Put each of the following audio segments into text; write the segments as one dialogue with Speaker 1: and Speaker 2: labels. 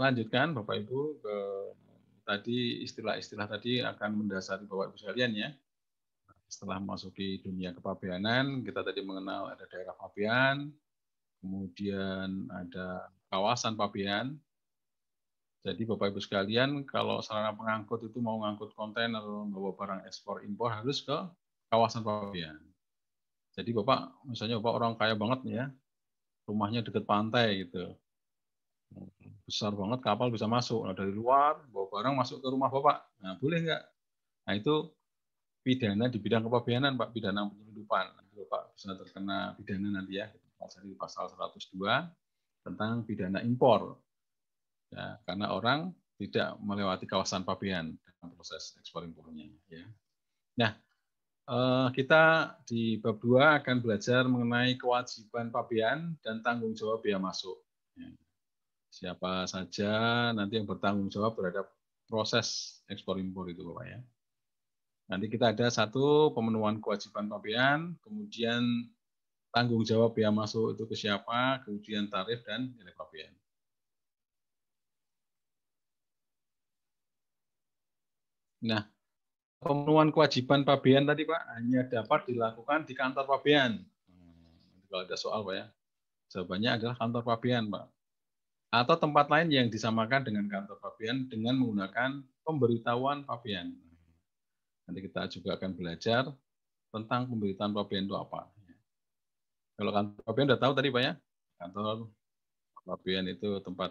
Speaker 1: lanjutkan Bapak Ibu ke tadi istilah-istilah tadi akan mendasari Bapak Ibu sekalian ya. Setelah masuki dunia kepabeanan, kita tadi mengenal ada daerah pabean, kemudian ada kawasan pabean. Jadi Bapak Ibu sekalian, kalau sarana pengangkut itu mau ngangkut kontainer, bawa barang ekspor impor harus ke kawasan pabean. Jadi Bapak, misalnya Bapak orang kaya banget ya, rumahnya dekat pantai gitu besar banget kapal bisa masuk. Nah, dari luar bawa barang masuk ke rumah Bapak. Nah, boleh nggak? Nah, itu pidana di bidang kepabeanan, Pak, pidana penyelundupan. Nanti Bapak bisa terkena pidana nanti ya, pasal pasal 102 tentang pidana impor. Ya, karena orang tidak melewati kawasan pabean dalam proses ekspor impornya. Ya. Nah, eh, kita di bab 2 akan belajar mengenai kewajiban pabean dan tanggung jawab biaya masuk. Siapa saja nanti yang bertanggung jawab terhadap proses ekspor impor itu Bapak ya. Nanti kita ada satu pemenuhan kewajiban pabean, kemudian tanggung jawab biaya masuk itu ke siapa, kemudian tarif dan nilai pabean. Nah, pemenuhan kewajiban pabean tadi Pak hanya dapat dilakukan di kantor pabean. Hmm, kalau ada soal Pak ya, jawabannya adalah kantor pabean Pak atau tempat lain yang disamakan dengan kantor pabean dengan menggunakan pemberitahuan pabean. Nanti kita juga akan belajar tentang pemberitahuan pabean itu apa. Kalau kantor pabean sudah tahu tadi Pak ya, kantor pabean itu tempat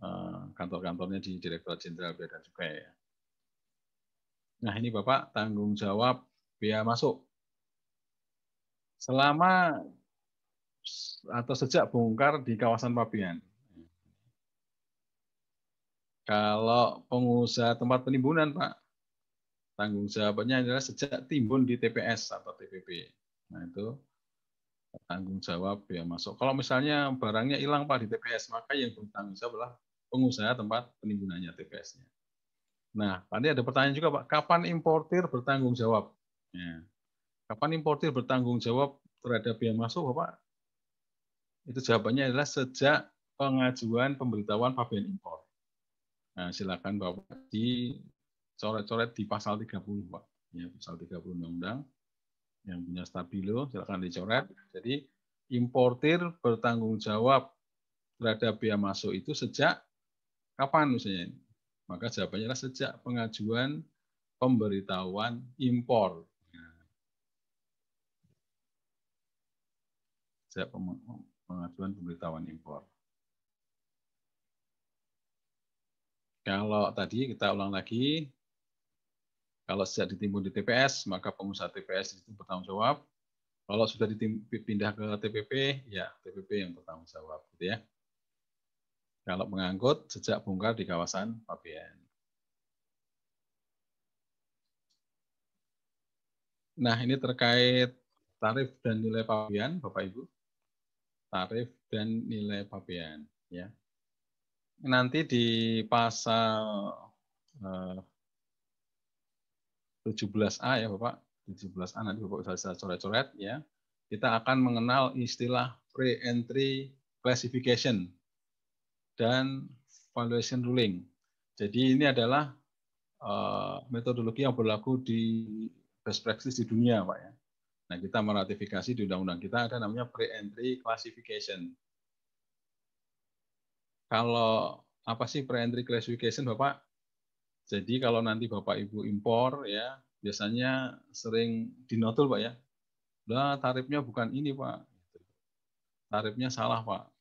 Speaker 1: eh, kantor-kantornya di Direktorat Jenderal Bea dan Cukai. Ya. Nah ini Bapak tanggung jawab biaya masuk. Selama atau sejak bongkar di kawasan pabean, kalau pengusaha tempat penimbunan, Pak, tanggung jawabnya adalah sejak timbun di TPS atau TPP. Nah, itu tanggung jawab biaya masuk. Kalau misalnya barangnya hilang Pak di TPS, maka yang bertanggung jawab adalah pengusaha tempat penimbunannya TPS-nya. Nah, tadi ada pertanyaan juga Pak, kapan importir bertanggung jawab? Ya. Kapan importir bertanggung jawab terhadap biaya masuk, Bapak? Itu jawabannya adalah sejak pengajuan pemberitahuan pabean impor. Nah, silakan Bapak di coret-coret di pasal 30, Pak. Ya, pasal 30 Undang-Undang yang punya stabilo, silakan dicoret. Jadi importir bertanggung jawab terhadap biaya masuk itu sejak kapan misalnya? Maka jawabannya adalah sejak pengajuan pemberitahuan impor. Sejak pengajuan pemberitahuan impor. Kalau tadi kita ulang lagi, kalau sejak ditimbun di TPS, maka pengusaha TPS itu bertanggung jawab. Kalau sudah dipindah ke TPP, ya TPP yang bertanggung jawab, gitu ya. Kalau mengangkut sejak bongkar di kawasan pabean. Nah, ini terkait tarif dan nilai pabean, Bapak Ibu. Tarif dan nilai pabean, ya nanti di pasal 17A eh, ya Bapak, 17A nanti Bapak bisa coret-coret ya. Kita akan mengenal istilah pre-entry classification dan valuation ruling. Jadi ini adalah uh, metodologi yang berlaku di best practice di dunia, Pak ya. Nah, kita meratifikasi di undang-undang kita ada namanya pre-entry classification kalau apa sih pre-entry classification Bapak? Jadi kalau nanti Bapak Ibu impor ya, biasanya sering dinotul Pak ya. Udah tarifnya bukan ini Pak. Tarifnya salah Pak.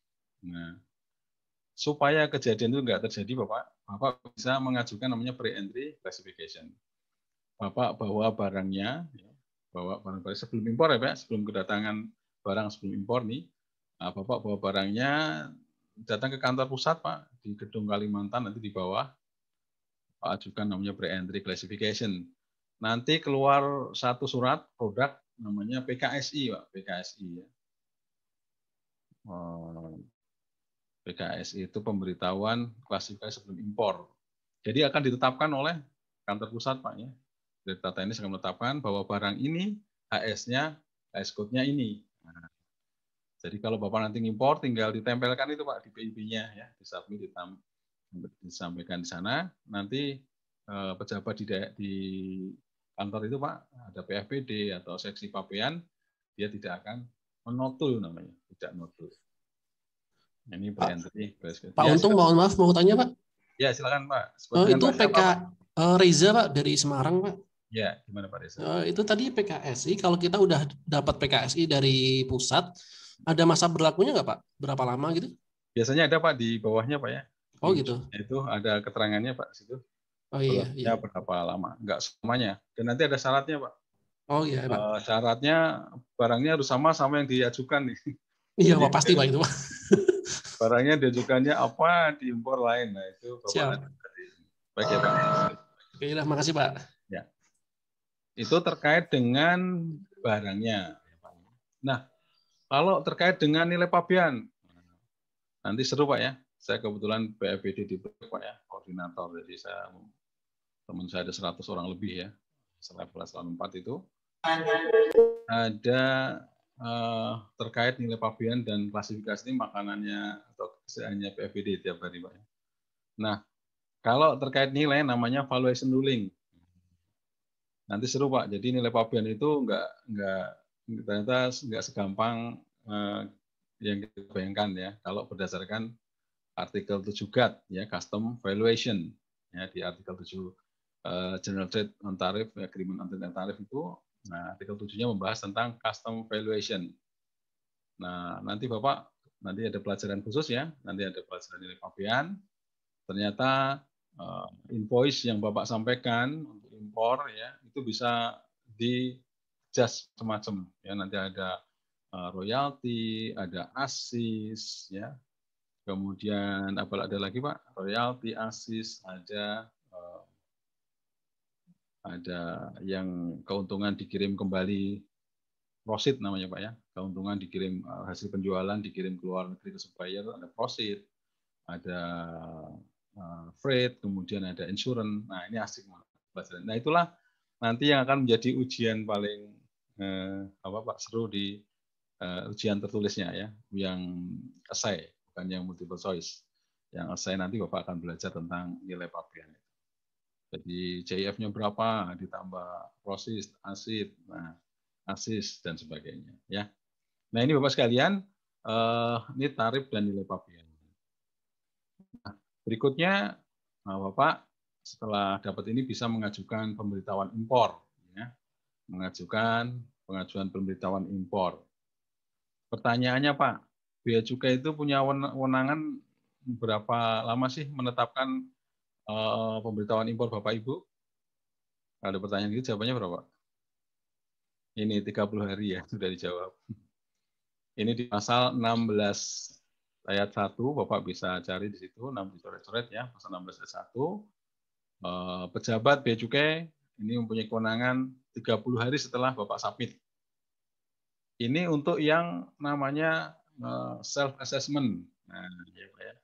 Speaker 1: Nah, supaya kejadian itu enggak terjadi Bapak, Bapak bisa mengajukan namanya pre-entry classification. Bapak bawa barangnya, ya, bawa barang-barang sebelum impor ya Pak, sebelum kedatangan barang sebelum impor nih, nah, Bapak bawa barangnya datang ke kantor pusat Pak di gedung Kalimantan nanti di bawah Pak ajukan namanya pre-entry classification. Nanti keluar satu surat produk namanya PKSI Pak, PKSI ya. Oh, PKSI itu pemberitahuan klasifikasi sebelum impor. Jadi akan ditetapkan oleh kantor pusat Pak ya. Direktur Teknis akan menetapkan bahwa barang ini HS-nya, HS code-nya ini. Jadi kalau Bapak nanti ngimpor, tinggal ditempelkan itu Pak di PIB-nya ya, disubmit, disampaikan di sana. Nanti eh, pejabat di, di kantor itu Pak, ada PFPD atau seksi papean, dia tidak akan menotul namanya, tidak notul.
Speaker 2: Ini Pak, Pak ya, Untung, mohon maaf mau tanya Pak.
Speaker 1: Ya silakan Pak.
Speaker 2: oh, itu PK Pak? Uh, Reza Pak dari Semarang Pak.
Speaker 1: Ya, gimana Pak Reza?
Speaker 2: Uh, itu tadi PKSI, kalau kita udah dapat PKSI dari pusat, ada masa berlakunya nggak Pak? Berapa lama gitu?
Speaker 1: Biasanya ada Pak di bawahnya Pak ya.
Speaker 2: Oh gitu.
Speaker 1: Itu ada keterangannya Pak situ.
Speaker 2: Oh iya. iya.
Speaker 1: berapa lama? Enggak semuanya. Dan nanti ada syaratnya Pak.
Speaker 2: Oh iya Pak. Uh,
Speaker 1: syaratnya barangnya harus sama sama yang diajukan nih.
Speaker 2: Iya Pak pasti Pak itu Pak.
Speaker 1: barangnya diajukannya apa diimpor lain. Nah itu
Speaker 2: Bapak Siap.
Speaker 1: Baik ya Pak.
Speaker 2: Oke, lah, makasih Pak.
Speaker 1: Ya. Itu terkait dengan barangnya. Nah, kalau terkait dengan nilai pabean, nanti seru Pak ya. Saya kebetulan PFBD di Pak ya, koordinator. Jadi saya teman saya ada 100 orang lebih ya, selevel level 4 itu. Ada uh, terkait nilai pabean dan klasifikasi ini makanannya atau kesehariannya PFBD tiap hari Pak. Ya. Nah, kalau terkait nilai namanya valuation ruling. Nanti seru Pak. Jadi nilai pabean itu enggak enggak ternyata nggak segampang uh, yang kita bayangkan ya kalau berdasarkan artikel 7 GATT ya custom valuation ya di artikel 7 uh, eh, General Trade on Tariff Agreement on Trade Tariff itu nah artikel 7-nya membahas tentang custom valuation. Nah, nanti Bapak nanti ada pelajaran khusus ya, nanti ada pelajaran nilai pabean. Ternyata uh, invoice yang Bapak sampaikan untuk impor ya itu bisa di just semacam ya nanti ada uh, royalti, ada asis ya. Kemudian apa ada lagi Pak? Royalti, asis, ada uh, ada yang keuntungan dikirim kembali profit namanya Pak ya. Keuntungan dikirim uh, hasil penjualan dikirim ke luar negeri ke supplier ada profit, ada freight, kemudian ada insurance. Nah, ini asik. Nah, itulah nanti yang akan menjadi ujian paling eh, apa Pak seru di uh, ujian tertulisnya ya, yang essay bukan yang multiple choice. Yang essay nanti Bapak akan belajar tentang nilai pabean itu. Jadi CIF-nya berapa ditambah proses, asid, nah asis dan sebagainya ya. Nah ini Bapak sekalian, uh, ini tarif dan nilai pabean. Nah, berikutnya nah Bapak setelah dapat ini bisa mengajukan pemberitahuan impor mengajukan pengajuan pemberitahuan impor. Pertanyaannya Pak, Bea Cukai itu punya wewenangan berapa lama sih menetapkan uh, pemberitahuan impor Bapak Ibu? Ada pertanyaan itu jawabannya berapa? Ini 30 hari ya, sudah dijawab. Ini di pasal 16 ayat 1, Bapak bisa cari di situ, 6 dicoret-coret ya, pasal 16 ayat 1. Uh, eh, pejabat Bea Cukai ini mempunyai kewenangan 30 hari setelah Bapak submit. Ini untuk yang namanya eh, self assessment. Nah, ya Pak ya.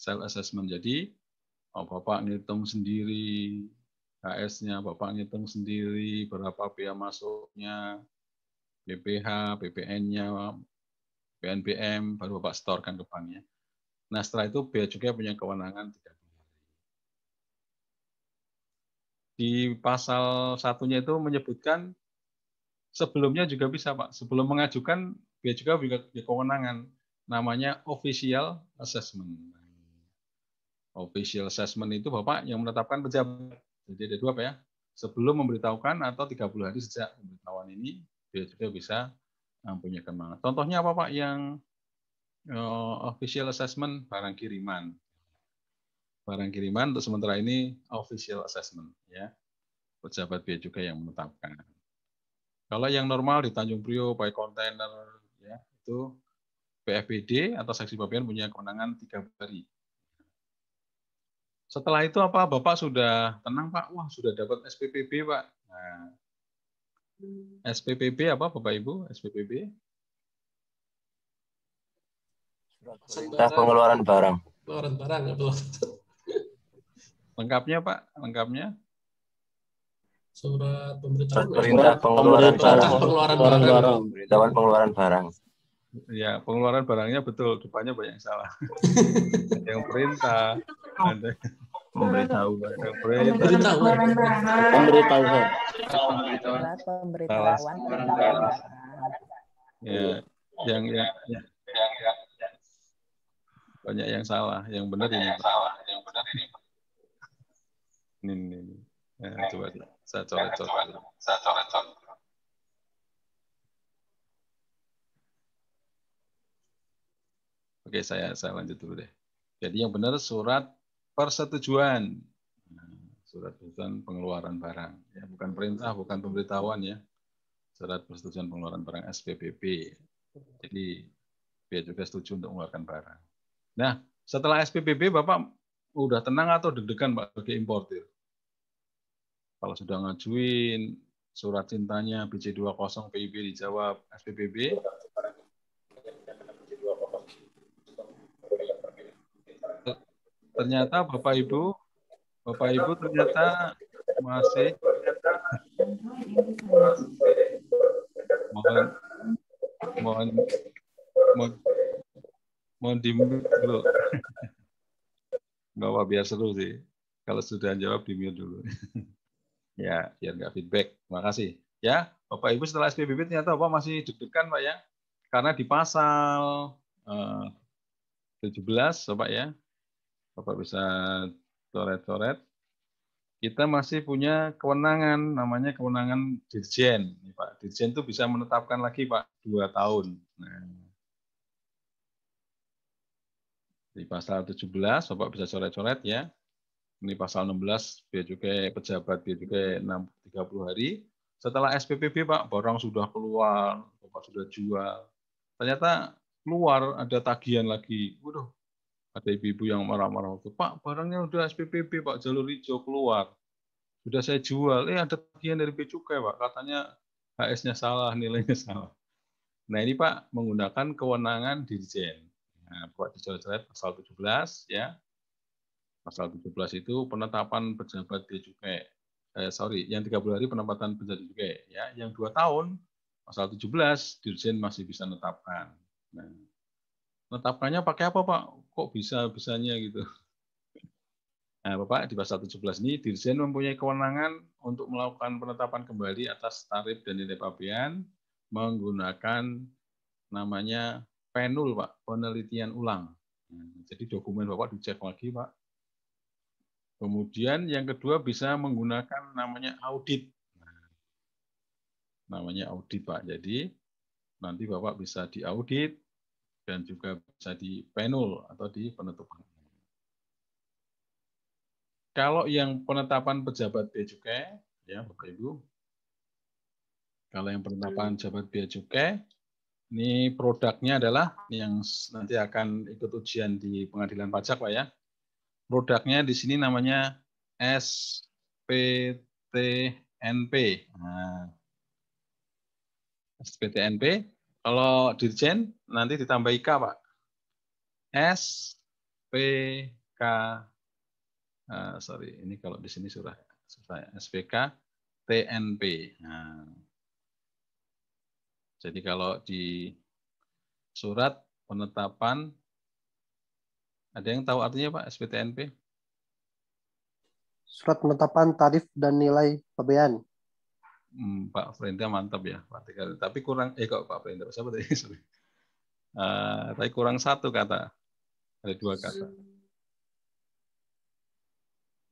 Speaker 1: Self assessment. Jadi oh, Bapak ngitung sendiri KS-nya, Bapak ngitung sendiri berapa biaya masuknya, BPH, BPN-nya, PNBM, baru Bapak setorkan ke banknya. Nah, setelah itu Bea Cukai punya kewenangan 30 di pasal satunya itu menyebutkan sebelumnya juga bisa Pak. Sebelum mengajukan dia juga punya kewenangan namanya official assessment. Official assessment itu Bapak yang menetapkan pejabat. Jadi ada dua Pak ya. Sebelum memberitahukan atau 30 hari sejak pemberitahuan ini dia juga bisa punya kewenangan. Contohnya apa Pak yang uh, official assessment barang kiriman barang kiriman untuk sementara ini official assessment ya pejabat bea cukai yang menetapkan. Kalau yang normal di Tanjung Priok pakai kontainer ya itu PFBD atau saksi pabean punya kewenangan tiga hari. Setelah itu apa Bapak sudah tenang Pak? Wah sudah dapat SPPB Pak. Nah, SPPB apa Bapak Ibu? SPPB?
Speaker 3: Perintah pengeluaran barang.
Speaker 2: Pengeluaran barang ya
Speaker 1: Lengkapnya Pak, lengkapnya.
Speaker 2: Surat pemberitahuan.
Speaker 3: Perintah pengeluaran barang.
Speaker 2: Pengeluaran barang.
Speaker 3: Pemberitahuan pengeluaran barang.
Speaker 1: Ya, pengeluaran barangnya betul, depannya banyak yang salah. ada yang perintah, ada
Speaker 3: Memberitahu.
Speaker 1: yang perintah.
Speaker 2: Beritahu.
Speaker 3: Pemberitahuan.
Speaker 4: Surat pemberitahuan penetapan
Speaker 1: Ya, yang yang, yang, yang, banyak yang salah, yang benar ini. salah, yang benar ini. Ini, ini, ini. Coba saya coret-coret. Saya coret-coret. Oke, saya saya lanjut dulu deh. Jadi yang benar surat persetujuan. Nah, Surat persetujuan pengeluaran barang. Ya, bukan perintah, bukan pemberitahuan ya. Surat persetujuan pengeluaran barang SPPB. Jadi biar juga setuju untuk mengeluarkan barang. Nah, setelah SPPB Bapak udah tenang atau deg-degan Pak sebagai importir? Kalau sudah ngajuin surat cintanya BC20 PIB dijawab SPPB, ternyata Bapak Ibu, Bapak Ibu ternyata masih mohon mohon mohon mohon dulu. Nggak apa biar seru sih. Kalau sudah jawab di mute dulu. ya, biar nggak feedback. Terima kasih. Ya, Bapak Ibu setelah SPBB ternyata Bapak masih deg-degan Pak ya. Karena di pasal eh, 17 Bapak ya. Bapak bisa coret-coret. Kita masih punya kewenangan namanya kewenangan dirjen, Pak. Dirjen itu bisa menetapkan lagi Pak dua tahun. Nah, di pasal 17 Bapak bisa coret-coret ya. Ini pasal 16 biaya cukai pejabat biaya cukai 6 30 hari. Setelah SPPB Pak, barang sudah keluar, Bapak sudah jual. Ternyata keluar ada tagihan lagi. Waduh, ada ibu-ibu yang marah-marah waktu, Pak, barangnya udah SPPB, Pak, jalur hijau keluar. Sudah saya jual, eh ada tagihan dari bea cukai, Pak. Katanya HS-nya salah, nilainya salah. Nah, ini Pak menggunakan kewenangan dirjen. Nah, buat dicoret-coret pasal 17 ya. Pasal 17 itu penetapan pejabat bea cukai. Eh, sorry, yang 30 hari penempatan pejabat cukai ya. Yang dua tahun pasal 17 dirjen masih bisa menetapkan. Nah, menetapkannya pakai apa, Pak? Kok bisa bisanya gitu? Nah, Bapak di pasal 17 ini dirjen mempunyai kewenangan untuk melakukan penetapan kembali atas tarif dan nilai pabean menggunakan namanya penul, Pak, penelitian ulang. Nah, jadi dokumen Bapak dicek lagi, Pak. Kemudian yang kedua bisa menggunakan namanya audit. Nah, namanya audit, Pak. Jadi nanti Bapak bisa diaudit dan juga bisa di penul atau di penutupan. Kalau yang penetapan pejabat bea cukai, ya Bapak Ibu, kalau yang penetapan pejabat bea cukai, ini produknya adalah yang nanti akan ikut ujian di pengadilan pajak, Pak ya. Produknya di sini namanya SPTNP. Nah, SPTNP. Kalau dirjen nanti ditambah IK, Pak. SPK. Uh, sorry, ini kalau di sini surah, surah SPK TNP. Nah, jadi kalau di surat penetapan ada yang tahu artinya Pak SPTNP?
Speaker 5: Surat penetapan tarif dan nilai pabean.
Speaker 1: Hmm, Pak Frenda mantap ya, Pak. Tapi kurang, eh kok Pak Frenda, siapa tadi? Sorry. Uh, tapi kurang satu kata, ada dua kata.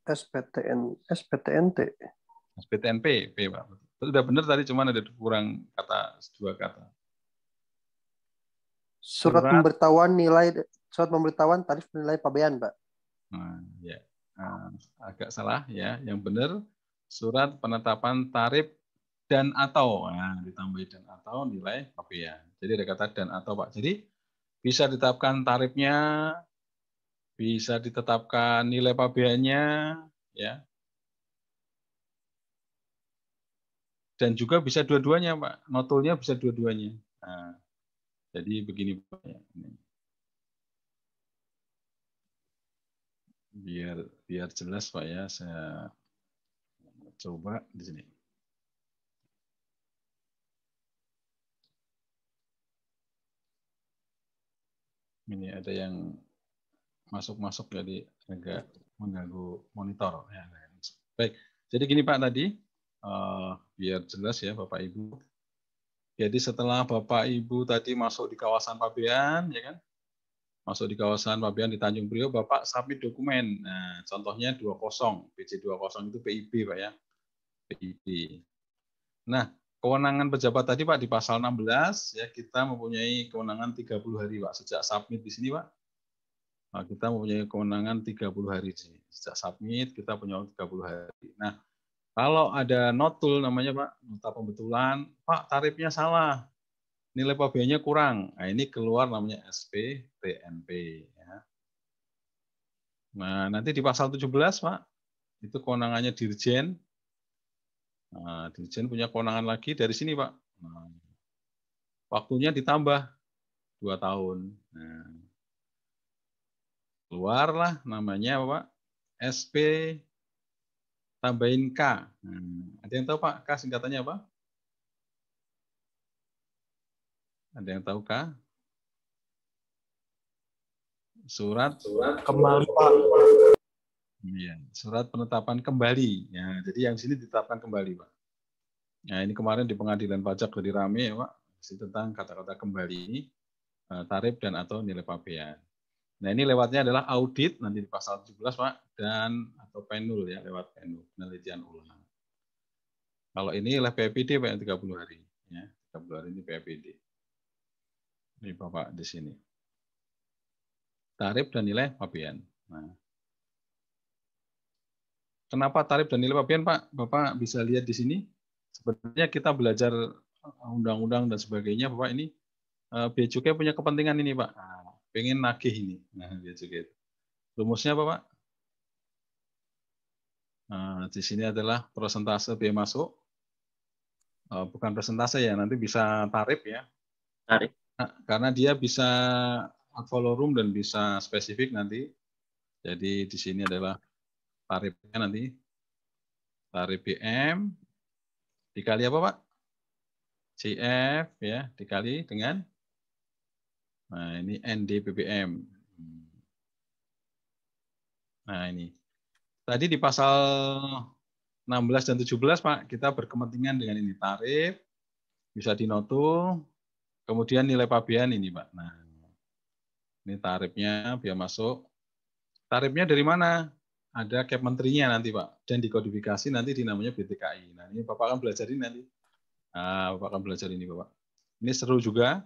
Speaker 5: SPTN, SPTNT.
Speaker 1: SPTNP, P Pak. Sudah benar tadi, cuma ada kurang kata dua kata.
Speaker 5: Surat,
Speaker 1: Surat.
Speaker 5: pemberitahuan nilai surat pemberitahuan tarif nilai pabean, Pak.
Speaker 1: Nah, ya, Nah, agak salah ya. Yang benar surat penetapan tarif dan atau nah, ditambah dan atau nilai pabean. Jadi ada kata dan atau Pak. Jadi bisa ditetapkan tarifnya, bisa ditetapkan nilai pabeannya, ya. Dan juga bisa dua-duanya Pak. Notulnya bisa dua-duanya. Nah, jadi begini Pak. ya. Biar biar jelas Pak ya, saya coba di sini. Ini ada yang masuk-masuk jadi agak mengganggu monitor. Ya. Baik, jadi gini Pak tadi, uh, biar jelas ya Bapak Ibu. Jadi setelah Bapak Ibu tadi masuk di kawasan Pabean, ya kan? Masuk di kawasan Pabean di Tanjung Priok, Bapak submit dokumen. Nah, contohnya 20, PC20 itu PIB Pak ya. PIB. Nah, kewenangan pejabat tadi Pak di pasal 16 ya kita mempunyai kewenangan 30 hari Pak sejak submit di sini Pak. Nah, kita mempunyai kewenangan 30 hari sini. Sejak submit kita punya 30 hari. Nah, kalau ada notul namanya Pak, nota pembetulan, Pak tarifnya salah. Nilai pabeannya kurang. Nah, ini keluar namanya SP TNP ya. Nah, nanti di pasal 17 Pak, itu kewenangannya dirjen Nah, Dirjen punya kewenangan lagi dari sini, Pak. Nah, waktunya ditambah dua tahun. Nah, keluarlah namanya Pak SP tambahin K. Nah, ada yang tahu Pak K singkatannya apa? Ada yang tahu K? Surat, Surat
Speaker 3: kembali Pak.
Speaker 1: Iya, surat penetapan kembali. Ya, jadi yang sini ditetapkan kembali, Pak. Nah, ini kemarin di pengadilan pajak lebih rame ya, Pak. tentang kata-kata kembali eh, tarif dan atau nilai pabean. Nah, ini lewatnya adalah audit nanti di pasal 17, Pak, dan atau penul ya, lewat penul, penelitian ulang. Kalau ini oleh PPD Pak, yang 30 hari. Ya, 30 hari ini PPD. Ini Bapak di sini. Tarif dan nilai pabean. Nah, Kenapa tarif dan nilai pabean, Pak? Bapak bisa lihat di sini. Sebenarnya kita belajar undang-undang dan sebagainya, Bapak ini uh, Bea Cukai punya kepentingan ini, Pak. Nah, pengen nagih ini. Nah, Bea Cukai. Rumusnya apa, Pak? Nah, di sini adalah persentase biaya masuk. Uh, bukan persentase ya, nanti bisa tarif ya.
Speaker 3: Tarif.
Speaker 1: Nah, karena dia bisa ad valorum dan bisa spesifik nanti. Jadi di sini adalah tarifnya nanti tarif BM dikali apa Pak? CF ya dikali dengan nah ini ND BBM. Nah ini tadi di pasal 16 dan 17 Pak kita berkepentingan dengan ini tarif bisa dinotul kemudian nilai pabean ini Pak. Nah ini tarifnya biaya masuk. Tarifnya dari mana? ada cap menterinya nanti Pak dan dikodifikasi nanti dinamanya BTKI. Nah ini Bapak akan belajar ini nanti. Nah, Bapak akan belajar ini Bapak. Ini seru juga,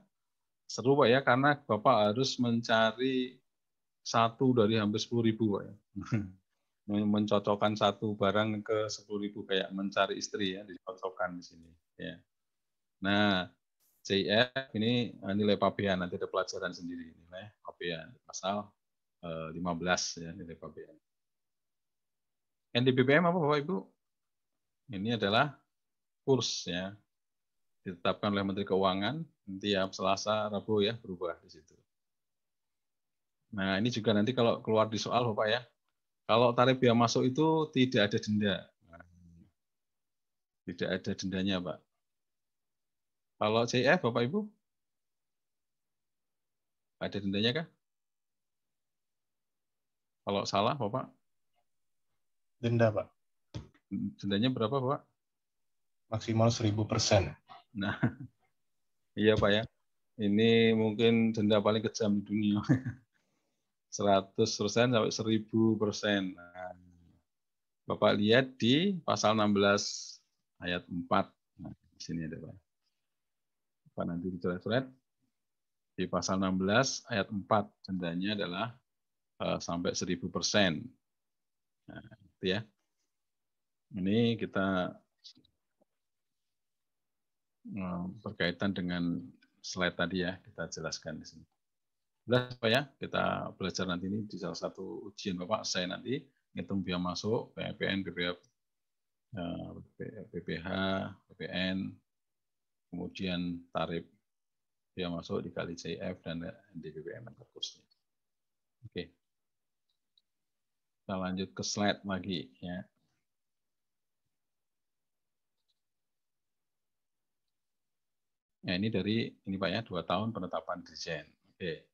Speaker 1: seru Pak ya karena Bapak harus mencari satu dari hampir sepuluh ribu Pak ya. Mencocokkan satu barang ke sepuluh ribu kayak mencari istri ya dicocokkan di sini. Ya. Nah CIF ini eh, nilai pabean nanti ada pelajaran sendiri nilai pabean pasal 15 eh, ya nilai pabean. NDBPM apa Bapak Ibu? Ini adalah kurs ya. Ditetapkan oleh Menteri Keuangan tiap Selasa, Rabu ya berubah di situ. Nah, ini juga nanti kalau keluar di soal Bapak ya. Kalau tarif biaya masuk itu tidak ada denda. Tidak ada dendanya, Pak. Kalau CIF Bapak Ibu? Ada dendanya kah? Kalau salah Bapak?
Speaker 3: Denda, Pak.
Speaker 1: Dendanya berapa, Pak?
Speaker 3: Maksimal 1000 persen.
Speaker 1: Nah, iya Pak ya. Ini mungkin denda paling kejam di dunia. 100 persen sampai 1000 persen. Nah, Bapak lihat di pasal 16 ayat 4. Nah, di sini ada Pak. Bapak nanti dicoret-coret. Di pasal 16 ayat 4 dendanya adalah uh, sampai 1000 persen. Nah, Gitu ya. Ini kita berkaitan dengan slide tadi ya, kita jelaskan di sini. Jelas Pak ya, kita belajar nanti ini di salah satu ujian Bapak, saya nanti ngitung biaya masuk, PPN, BPH, BPH, PPN, kemudian tarif biaya masuk dikali CF dan DBPM kursnya. Oke. Kita lanjut ke slide lagi ya. Ya, ini dari ini Pak ya, dua tahun penetapan desain. Oke.